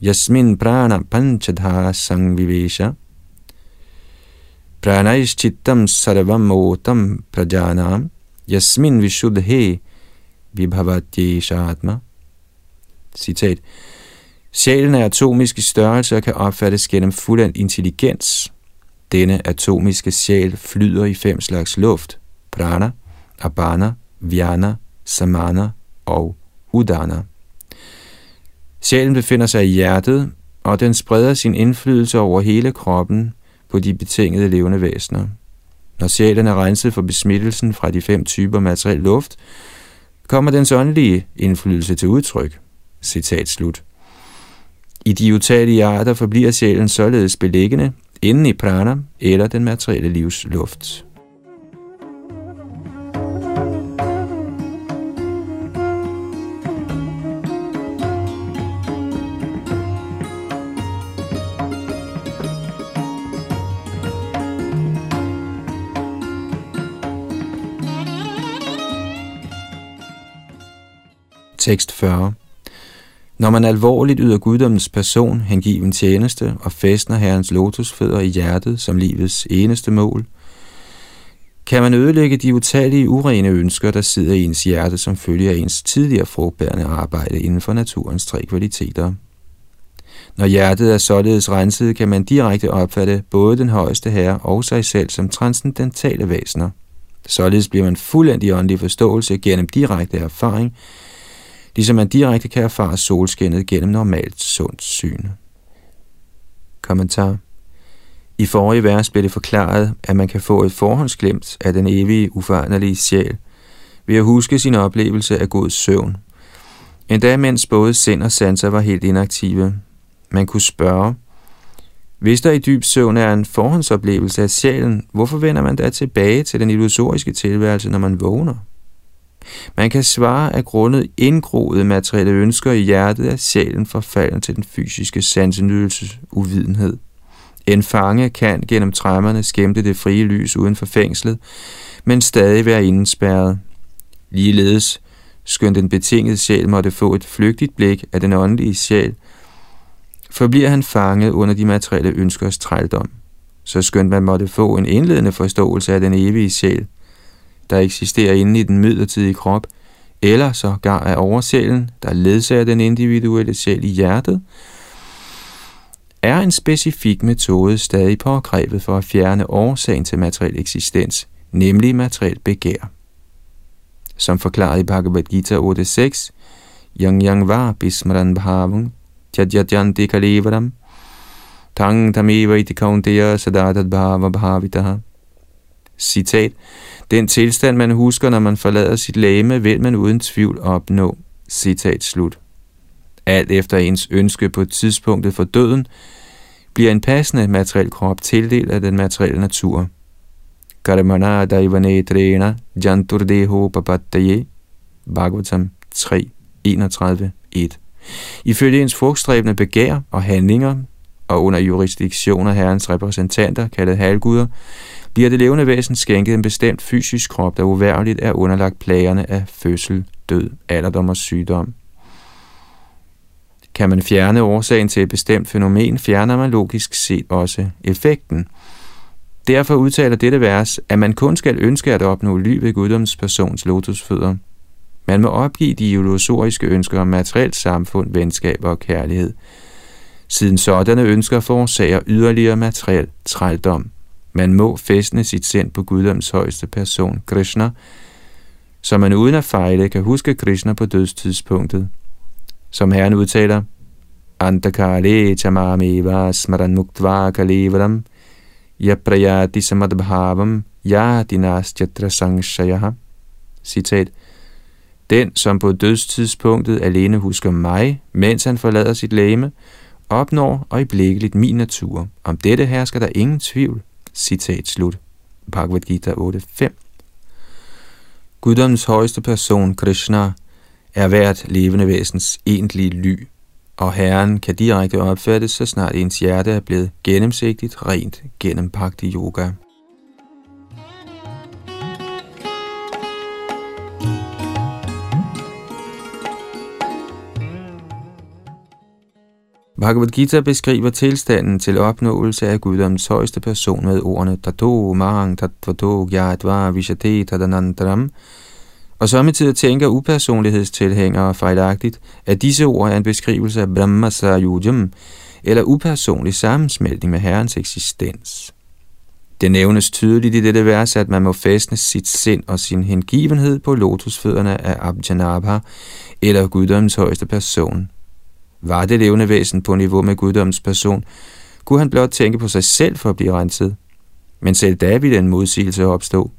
yasmin prana panchadha sangvivesha pranaishchittam sarvam otam prajanam yasmin vishuddhe vibhavatyeshatma. Citat. Sjælen er atomisk i størrelse og kan opfattes gennem fuldendt intelligens. Denne atomiske sjæl flyder i fem slags luft. Prana, Abana, Vyana, samana og udana. Sjælen befinder sig i hjertet, og den spreder sin indflydelse over hele kroppen på de betingede levende væsener. Når sjælen er renset for besmittelsen fra de fem typer materiel luft, kommer dens åndelige indflydelse til udtryk. Citat slut. I de utallige arter forbliver sjælen således beliggende inden i prana eller den materielle livs luft. Tekst 40 Når man alvorligt yder guddommens person hengiven tjeneste og fæstner herrens lotusfødder i hjertet som livets eneste mål, kan man ødelægge de utallige urene ønsker, der sidder i ens hjerte som følge af ens tidligere frugtbærende arbejde inden for naturens tre kvaliteter. Når hjertet er således renset, kan man direkte opfatte både den højeste herre og sig selv som transcendentale væsener. Således bliver man fuldendt i åndelig forståelse gennem direkte erfaring, ligesom man direkte kan erfare solskinnet gennem normalt sundt syn. Kommentar I forrige vers blev det forklaret, at man kan få et forhåndsglemt af den evige, uforanderlige sjæl, ved at huske sin oplevelse af god søvn. Endda mens både sind og sanser var helt inaktive. Man kunne spørge, hvis der i dyb søvn er en forhåndsoplevelse af sjælen, hvorfor vender man da tilbage til den illusoriske tilværelse, når man vågner? Man kan svare, at grundet indgroede materielle ønsker i hjertet er sjælen forfalden til den fysiske sansenydelses uvidenhed. En fange kan gennem træmmerne skæmte det frie lys uden for fængslet, men stadig være indespærret. Ligeledes, skønt den betingede sjæl måtte få et flygtigt blik af den åndelige sjæl, forbliver han fanget under de materielle ønskers trældom. Så skønt man måtte få en indledende forståelse af den evige sjæl, der eksisterer inde i den midlertidige krop, eller så gar af oversjælen, der ledsager den individuelle sjæl i hjertet, er en specifik metode stadig påkrævet for at fjerne årsagen til materiel eksistens, nemlig materiel begær. Som forklaret i Bhagavad Gita 8.6, Yang Yang var bismaran Bhavung, Tjadjadjan kalivaram tang tameva iti kaunteya bhava bhavitaha. Citat. Den tilstand, man husker, når man forlader sit læme, vil man uden tvivl opnå. Citat slut. Alt efter ens ønske på tidspunktet for døden, bliver en passende materiel krop tildelt af den materielle natur. Karmana daivane trena janturdeho papattaye Bhagavatam 3, 31, 1. Ifølge ens frugtstræbende begær og handlinger, og under jurisdiktion af herrens repræsentanter, kaldet halvguder, bliver det levende væsen skænket en bestemt fysisk krop, der uværligt er underlagt plagerne af fødsel, død, alderdom og sygdom. Kan man fjerne årsagen til et bestemt fænomen, fjerner man logisk set også effekten. Derfor udtaler dette vers, at man kun skal ønske at opnå ly ved guddoms persons lotusfødder – man må opgive de illusoriske ønsker om materielt samfund, venskaber og kærlighed. Siden sådanne ønsker forårsager yderligere materiel trældom. Man må fæstne sit sind på guddoms højeste person, Krishna, så man uden at fejle kan huske Krishna på dødstidspunktet. Som Herren udtaler, Antakale chamameva smaran muktva kalevaram yaprayati samadbhavam yadinastyatra sangshayaha. Citat. Den, som på dødstidspunktet alene husker mig, mens han forlader sit læme, opnår øjeblikkeligt min natur. Om dette hersker der ingen tvivl. Citat slut. Bhagavad Gita 8.5 Guddoms højeste person, Krishna, er hvert levende væsens egentlige ly, og Herren kan direkte opfattes, så snart ens hjerte er blevet gennemsigtigt rent gennem bhakti yoga. Bhagavad Gita beskriver tilstanden til opnåelse af guddoms højeste person med ordene Tato Mahang Tattvato Gyatva Vishate Tadanantaram, og samtidig tænker upersonlighedstilhængere fejlagtigt, at disse ord er en beskrivelse af Brahma Sayujam, eller upersonlig sammensmeltning med Herrens eksistens. Det nævnes tydeligt i dette vers, at man må fæstne sit sind og sin hengivenhed på lotusfødderne af Abjanabha, eller guddoms højeste person, var det levende væsen på niveau med guddommens person, kunne han blot tænke på sig selv for at blive renset. Men selv da ville en modsigelse opstå.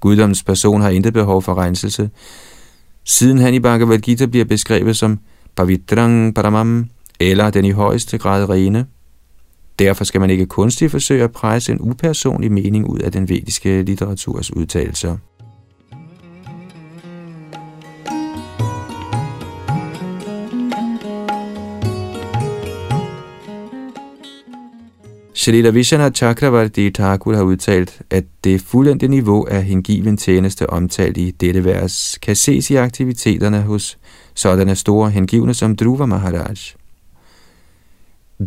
Guddommens person har intet behov for renselse. Siden han i Bhagavad Gita bliver beskrevet som Pavitrang Paramam, eller den i højeste grad rene. Derfor skal man ikke kunstigt forsøge at presse en upersonlig mening ud af den vediske litteraturs udtalelser. Shalila Vishana Chakravarti Thakur har udtalt, at det fuldendte niveau af hengiven tjeneste omtalt i dette vers, kan ses i aktiviteterne hos sådanne store hengivne som Dhruva Maharaj.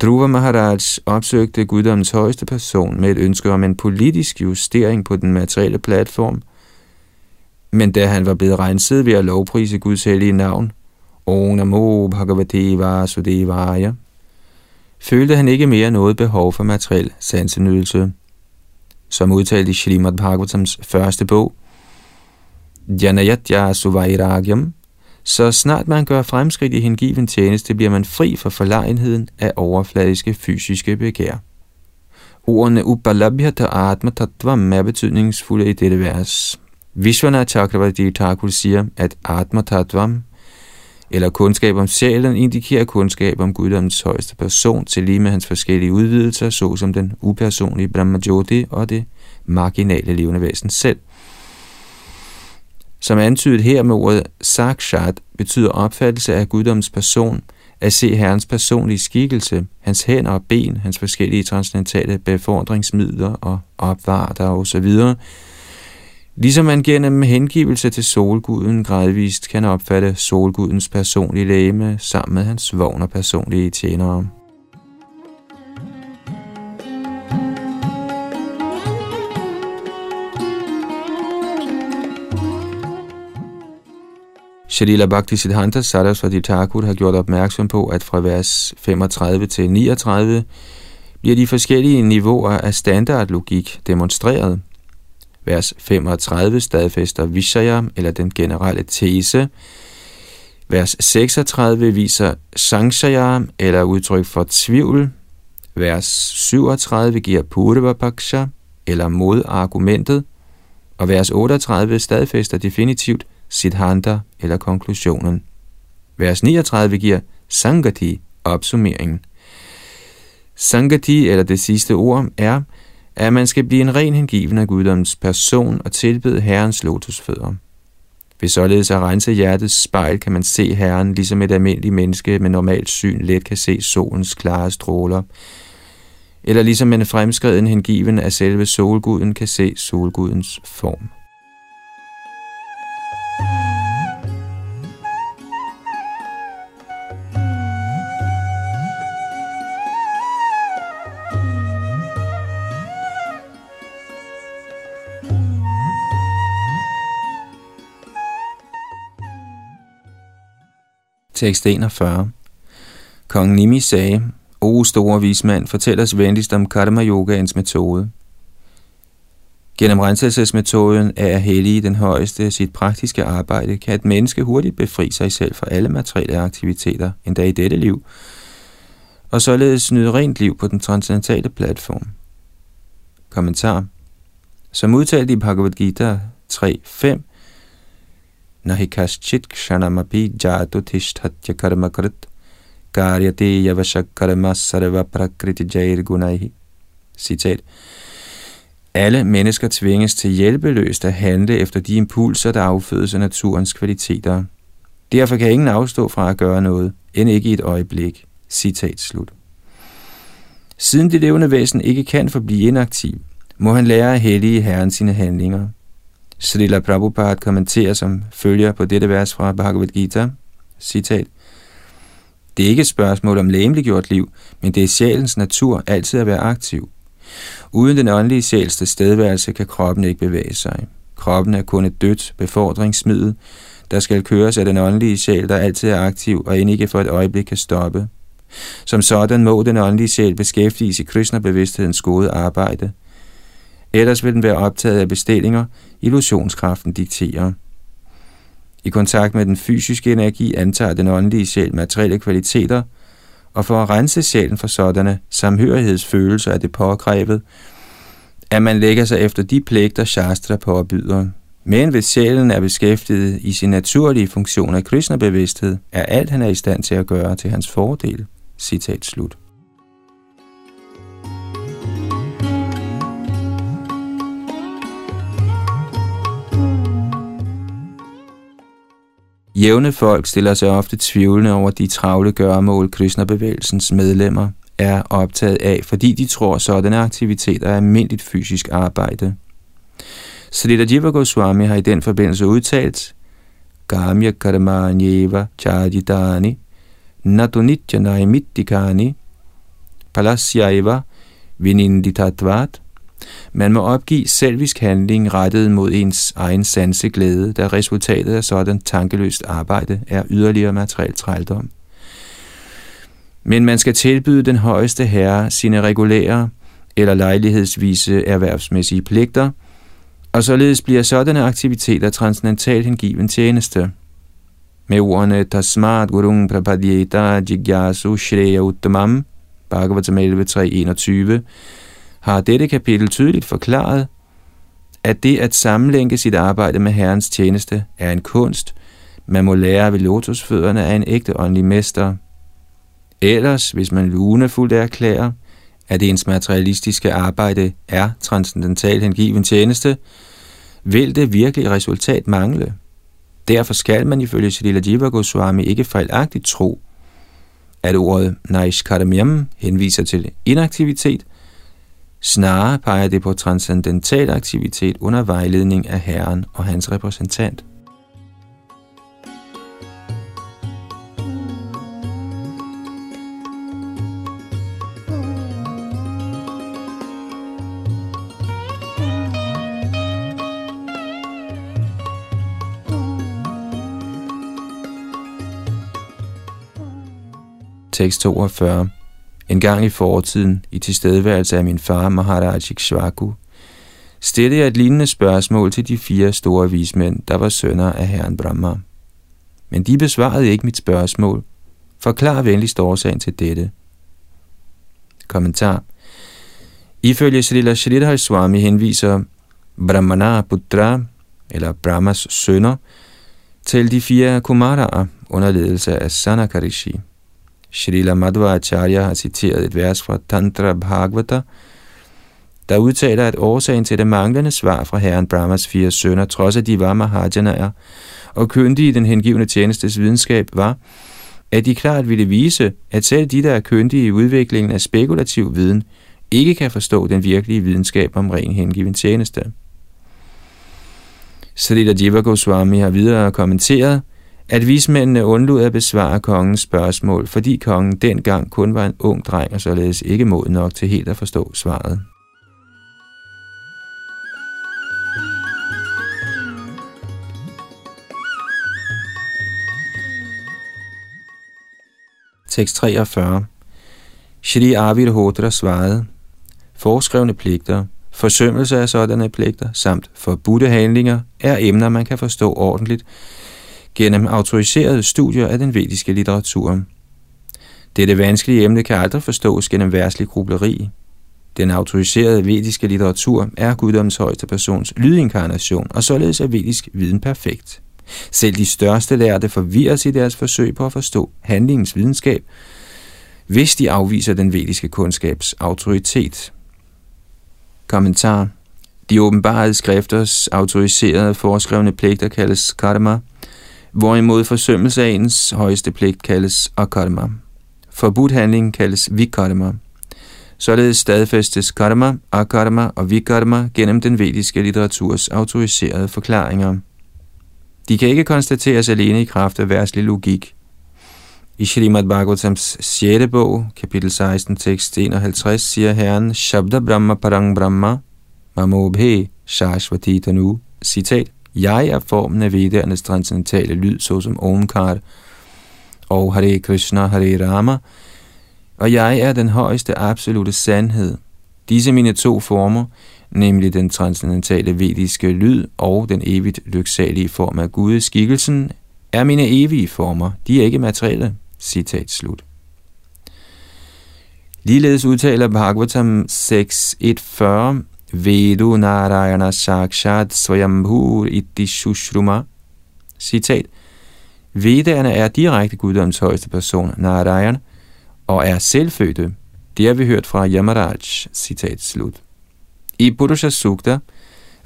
Dhruva Maharaj opsøgte guddommens højeste person med et ønske om en politisk justering på den materielle platform, men da han var blevet renset ved at lovprise Guds hellige navn, Om Namo Bhagavate Vasudevaya, følte han ikke mere noget behov for materiel sansenydelse. Som udtalt i Srimad Bhagavatams første bog, Janayatya Suvairagyam, så snart man gør fremskridt i hengiven tjeneste, bliver man fri for forlegenheden af overfladiske fysiske begær. Ordene Upalabhyata Atma Tattvam er betydningsfulde i dette vers. Vishwanath Chakravarti Thakur siger, at Atma Tattvam, eller kundskab om sjælen, indikerer kundskab om guddommens højeste person, til lige med hans forskellige udvidelser, såsom den upersonlige Brahmajoti og det marginale levende væsen selv. Som antydet her med ordet sakshat, betyder opfattelse af guddommens person at se Herrens personlige skikkelse, hans hænder og ben, hans forskellige transcendentale befordringsmidler og opvarter osv., Ligesom man gennem hengivelse til solguden gradvist kan opfatte solgudens personlige læme sammen med hans vogn og personlige tjenere. Shalila Bhakti Siddhanta Saraswati Thakur har gjort opmærksom på, at fra vers 35 til 39 bliver de forskellige niveauer af standardlogik demonstreret. Vers 35 stadfæster Vishaya, eller den generelle tese. Vers 36 viser Sangshaya, eller udtryk for tvivl. Vers 37 giver Purvapaksha, eller modargumentet. Og vers 38 stadfæster definitivt Siddhanta, eller konklusionen. Vers 39 giver Sangati, opsummeringen. Sangati, eller det sidste ord, er, at man skal blive en ren hengiven af guddoms person og tilbede Herrens lotusfødder. Ved således at rense hjertets spejl kan man se Herren, ligesom et almindeligt menneske med normalt syn let kan se solens klare stråler, eller ligesom en fremskreden hengiven af selve solguden kan se solgudens form. Tekst 41. Kong Nimi sagde, O store vismand, fortæl os venligst om karma yogaens metode. Gennem renselsesmetoden er hellig hellige den højeste sit praktiske arbejde, kan et menneske hurtigt befri sig selv fra alle materielle aktiviteter, endda i dette liv, og således nyde rent liv på den transcendentale platform. Kommentar Som udtalt i Bhagavad Gita 3.5, nahi kaschit kshanamapi jato tishthatya karma krit karyate yavashak karma sarva prakriti jair gunaihi. Citat. Alle mennesker tvinges til hjælpeløst at handle efter de impulser, der affødes af naturens kvaliteter. Derfor kan ingen afstå fra at gøre noget, end ikke i et øjeblik. Citat slut. Siden det levende væsen ikke kan forblive inaktiv, må han lære at hellige Herren sine handlinger – Srila Prabhupada kommenterer som følger på dette vers fra Bhagavad Gita, citat, Det er ikke et spørgsmål om læmeliggjort liv, men det er sjælens natur altid at være aktiv. Uden den åndelige sjæls tilstedeværelse kan kroppen ikke bevæge sig. Kroppen er kun et dødt befordringsmiddel, der skal køres af den åndelige sjæl, der altid er aktiv og end ikke for et øjeblik kan stoppe. Som sådan må den åndelige sjæl beskæftiges i Krishna-bevidsthedens gode arbejde – Ellers vil den være optaget af bestillinger, illusionskraften dikterer. I kontakt med den fysiske energi antager den åndelige sjæl materielle kvaliteter, og for at rense sjælen for sådanne samhørighedsfølelser er det påkrævet, at man lægger sig efter de pligter, Shastra påbyder. Men hvis sjælen er beskæftiget i sin naturlige funktion af Krishna-bevidsthed, er alt han er i stand til at gøre til hans fordel. Citat slut. Jævne folk stiller sig ofte tvivlende over de travle gøremål, Krishna-bevægelsens medlemmer er optaget af, fordi de tror, sådanne aktiviteter er almindeligt fysisk arbejde. Srila Jiva Goswami har i den forbindelse udtalt, Gamya karmanyeva Chajidani, natu nityanai mittikani palasyaiva vininditatvat. Man må opgive selvisk handling rettet mod ens egen sanseglæde, da resultatet af sådan tankeløst arbejde er yderligere materiel trældom. Men man skal tilbyde den højeste herre sine regulære eller lejlighedsvise erhvervsmæssige pligter, og således bliver sådanne aktiviteter transcendental hengiven tjeneste. Med ordene Tasmat Gurung Prapadyeta Jigyasu Shreya Uttamam, Bhagavatam 11.3.21, har dette kapitel tydeligt forklaret, at det at sammenlænke sit arbejde med Herrens tjeneste er en kunst, man må lære ved lotusfødderne af en ægte åndelig mester. Ellers, hvis man lunefuldt erklærer, at ens materialistiske arbejde er transcendental hengiven tjeneste, vil det virkelige resultat mangle. Derfor skal man ifølge Srila Jiva Goswami ikke fejlagtigt tro, at ordet Naishkaramyam henviser til inaktivitet, snarere peger det på transcendental aktivitet under vejledning af Herren og hans repræsentant. Tekst 42. En gang i fortiden, i tilstedeværelse af min far Maharaj Ikshvaku, stillede jeg et lignende spørgsmål til de fire store vismænd, der var sønner af herren Brahma. Men de besvarede ikke mit spørgsmål. Forklar venligst årsagen til dette. Kommentar. Ifølge Srila Sridhar Swami henviser Brahmana Putra, eller Brahmas sønner, til de fire Kumaraer under ledelse af Sanakarishi. Srila Madhvacharya har citeret et vers fra Tantra Bhagavata, der udtaler, at årsagen til det manglende svar fra herren Brahmas fire sønner, trods at de var Mahajanaer og kyndige i den hengivne tjenestes videnskab, var, at de klart ville vise, at selv de, der er kyndige i udviklingen af spekulativ viden, ikke kan forstå den virkelige videnskab om ren hengiven tjeneste. Srila Jiva Goswami har videre kommenteret, at vismændene undlod at besvare kongens spørgsmål, fordi kongen dengang kun var en ung dreng og således ikke mod nok til helt at forstå svaret. Tekst 43 Shri Arvid Hodra svarede, Forskrevne pligter, forsømmelse af sådanne pligter samt forbudte handlinger er emner, man kan forstå ordentligt, gennem autoriserede studier af den vediske litteratur. Dette vanskelige emne kan aldrig forstås gennem værslig grubleri. Den autoriserede vediske litteratur er guddoms højeste persons lydinkarnation, og således er vedisk viden perfekt. Selv de største lærte forvirres i deres forsøg på at forstå handlingens videnskab, hvis de afviser den vediske kundskabs autoritet. Kommentar De åbenbare skrifters autoriserede foreskrevne pligter kaldes karma – hvorimod forsømmelse af ens højeste pligt kaldes akarma. Forbudt handling kaldes vikarma. Således stadfæstes karma, akarma og vikarma gennem den vediske litteraturs autoriserede forklaringer. De kan ikke konstateres alene i kraft af værtslig logik. I Srimad Bhagavatams 6. bog, kapitel 16, tekst 51, siger Herren, Shabda Brahma Parang Brahma, Mamobhe Shashvati Tanu, citat, jeg er formen af vedernes transcendentale lyd, såsom Omkar og Hare Krishna, Hare Rama, og jeg er den højeste absolute sandhed. Disse mine to former, nemlig den transcendentale vediske lyd og den evigt lyksalige form af gudeskikkelsen, er mine evige former. De er ikke materielle. Citat slut. Ligeledes udtaler Bhagavatam 6.1.40, Vedu Narayana Sakshat Svayambhur Iti Shushruma. Citat. Vedderne er direkte guddoms højeste person, Narayan, og er selvfødte. Det har vi hørt fra Yamaraj. Citat slut. I Purusha Sukta,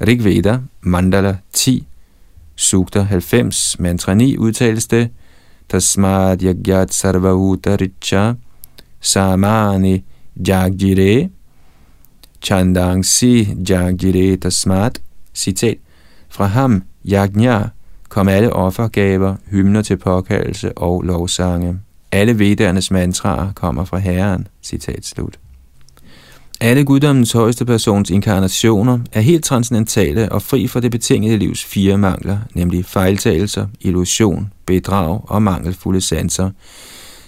Rigveda, Mandala 10, Sukta 90, mantra 9 udtales det, Tasmad Yagyat Sarvahuta Richa Samani Jagjire Chandangsi Jagire Tasmat, citat, fra ham, Yagnya, kom alle offergaver, hymner til påkaldelse og lovsange. Alle vedernes mantraer kommer fra Herren. Citat slut. Alle guddommens højeste persons inkarnationer er helt transcendentale og fri for det betingede livs fire mangler, nemlig fejltagelser, illusion, bedrag og mangelfulde sanser.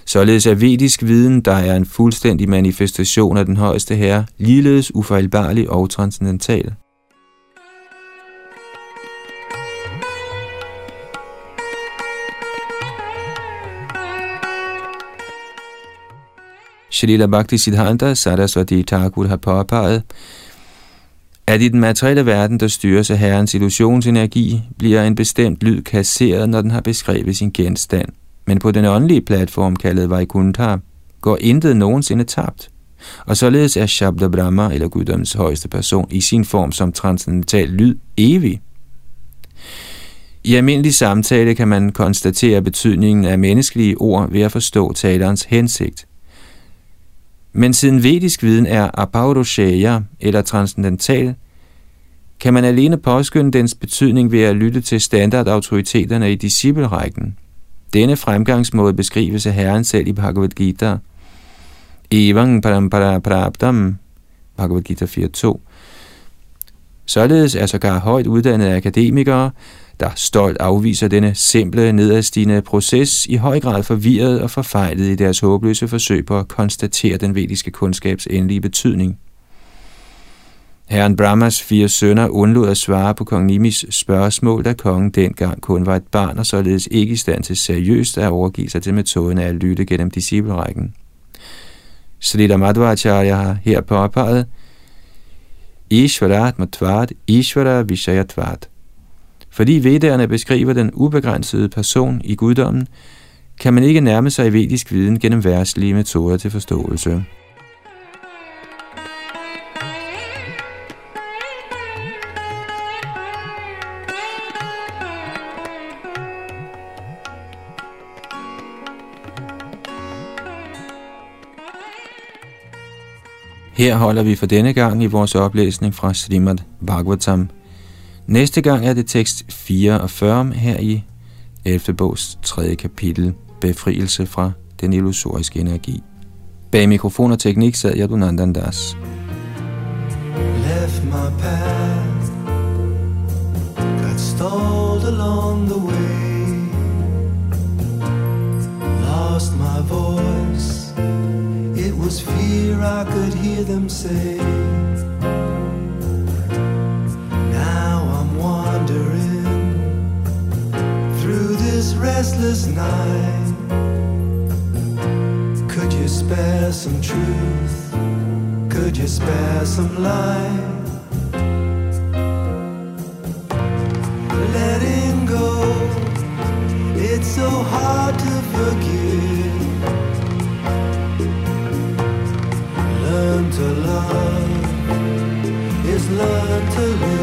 Således er vedisk viden, der er en fuldstændig manifestation af den højeste herre, ligeledes ufejlbarlig og transcendental. Shalila Bhakti Siddhanta Saraswati Thakur har påpeget, at i den materielle verden, der styres af herrens illusionsenergi, bliver en bestemt lyd kasseret, når den har beskrevet sin genstand. Men på den åndelige platform, kaldet Vaikuntha, går intet nogensinde tabt. Og således er Shabda Brahma, eller guddommens højeste person, i sin form som transcendental lyd evig. I almindelig samtale kan man konstatere betydningen af menneskelige ord ved at forstå talerens hensigt. Men siden vedisk viden er apaurosheya, eller transcendental, kan man alene påskynde dens betydning ved at lytte til standardautoriteterne i disciplerækken. Denne fremgangsmåde beskrives af Herren selv i Bhagavad Gita. Evang parampara prabdam, Bhagavad Gita 4.2. Således er sågar højt uddannede akademikere, der stolt afviser denne simple, nedadstigende proces, i høj grad forvirret og forfejlet i deres håbløse forsøg på at konstatere den vediske kundskabs endelige betydning. Herren Brahmas fire sønner undlod at svare på kong Nimis spørgsmål, da kongen dengang kun var et barn og således ikke i stand til seriøst at overgive sig til metoden af at lytte gennem disciplerækken. Srila Madhvacharya har her påpeget, Ishvarat matvat, Ishvara vishayatvat. Fordi vedderne beskriver den ubegrænsede person i guddommen, kan man ikke nærme sig i vedisk viden gennem værtslige metoder til forståelse. Her holder vi for denne gang i vores oplæsning fra Srimad Bhagavatam Næste gang er det tekst 44 her i 11. bogs 3. kapitel, Befrielse fra den illusoriske energi. Bag mikrofon og teknik sad Yadunandan Das. Left my path, got stalled along the way, lost my voice, was fear I could hear them say, Now I'm wandering through this restless night. Could you spare some truth? Could you spare some light? Letting go, it's so hard to forgive. To love is learn to live.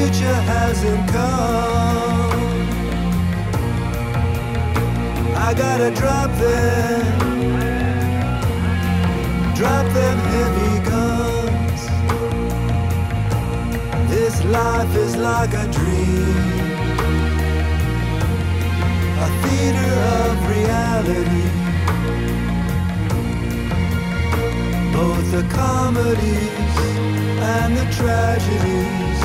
Future hasn't come. I gotta drop them, drop them heavy guns. This life is like a dream, a theater of reality. Both the comedies and the tragedies,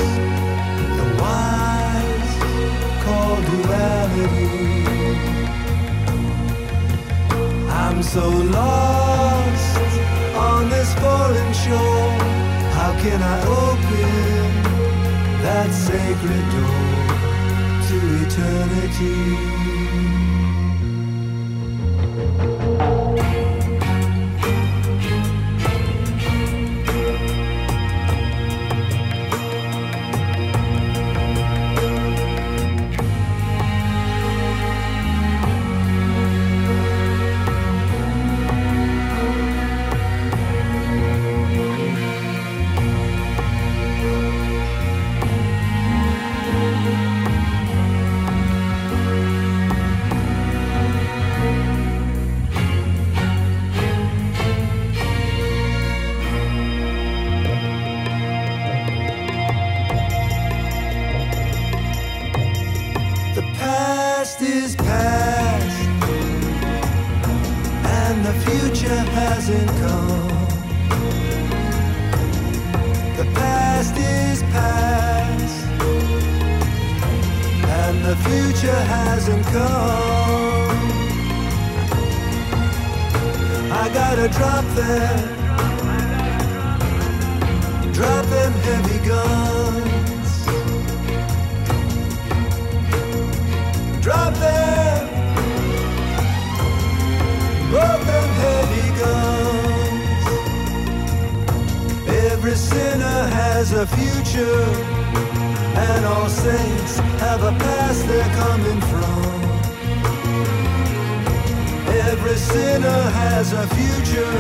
duality. I'm so lost on this foreign shore. How can I open that sacred door to eternity? The future hasn't come. I gotta drop them, drop them heavy guns. Drop them, drop them heavy guns. Every sinner has a future, and all saints have a past they're coming from. Every sinner has a future,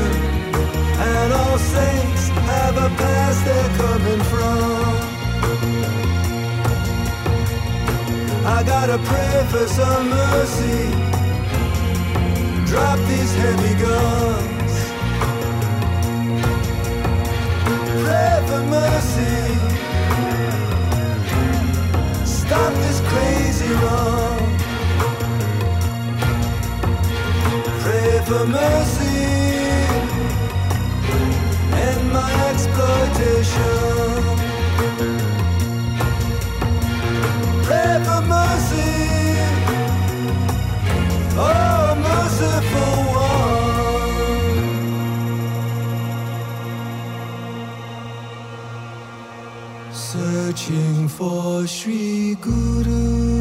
and all saints have a past they're coming from. I gotta pray for some mercy. Drop these heavy guns. Pray for mercy. Stop this crazy run. Pray for mercy. And my exploitation. Pray for mercy. Oh, merciful one. Searching for Sri Guru.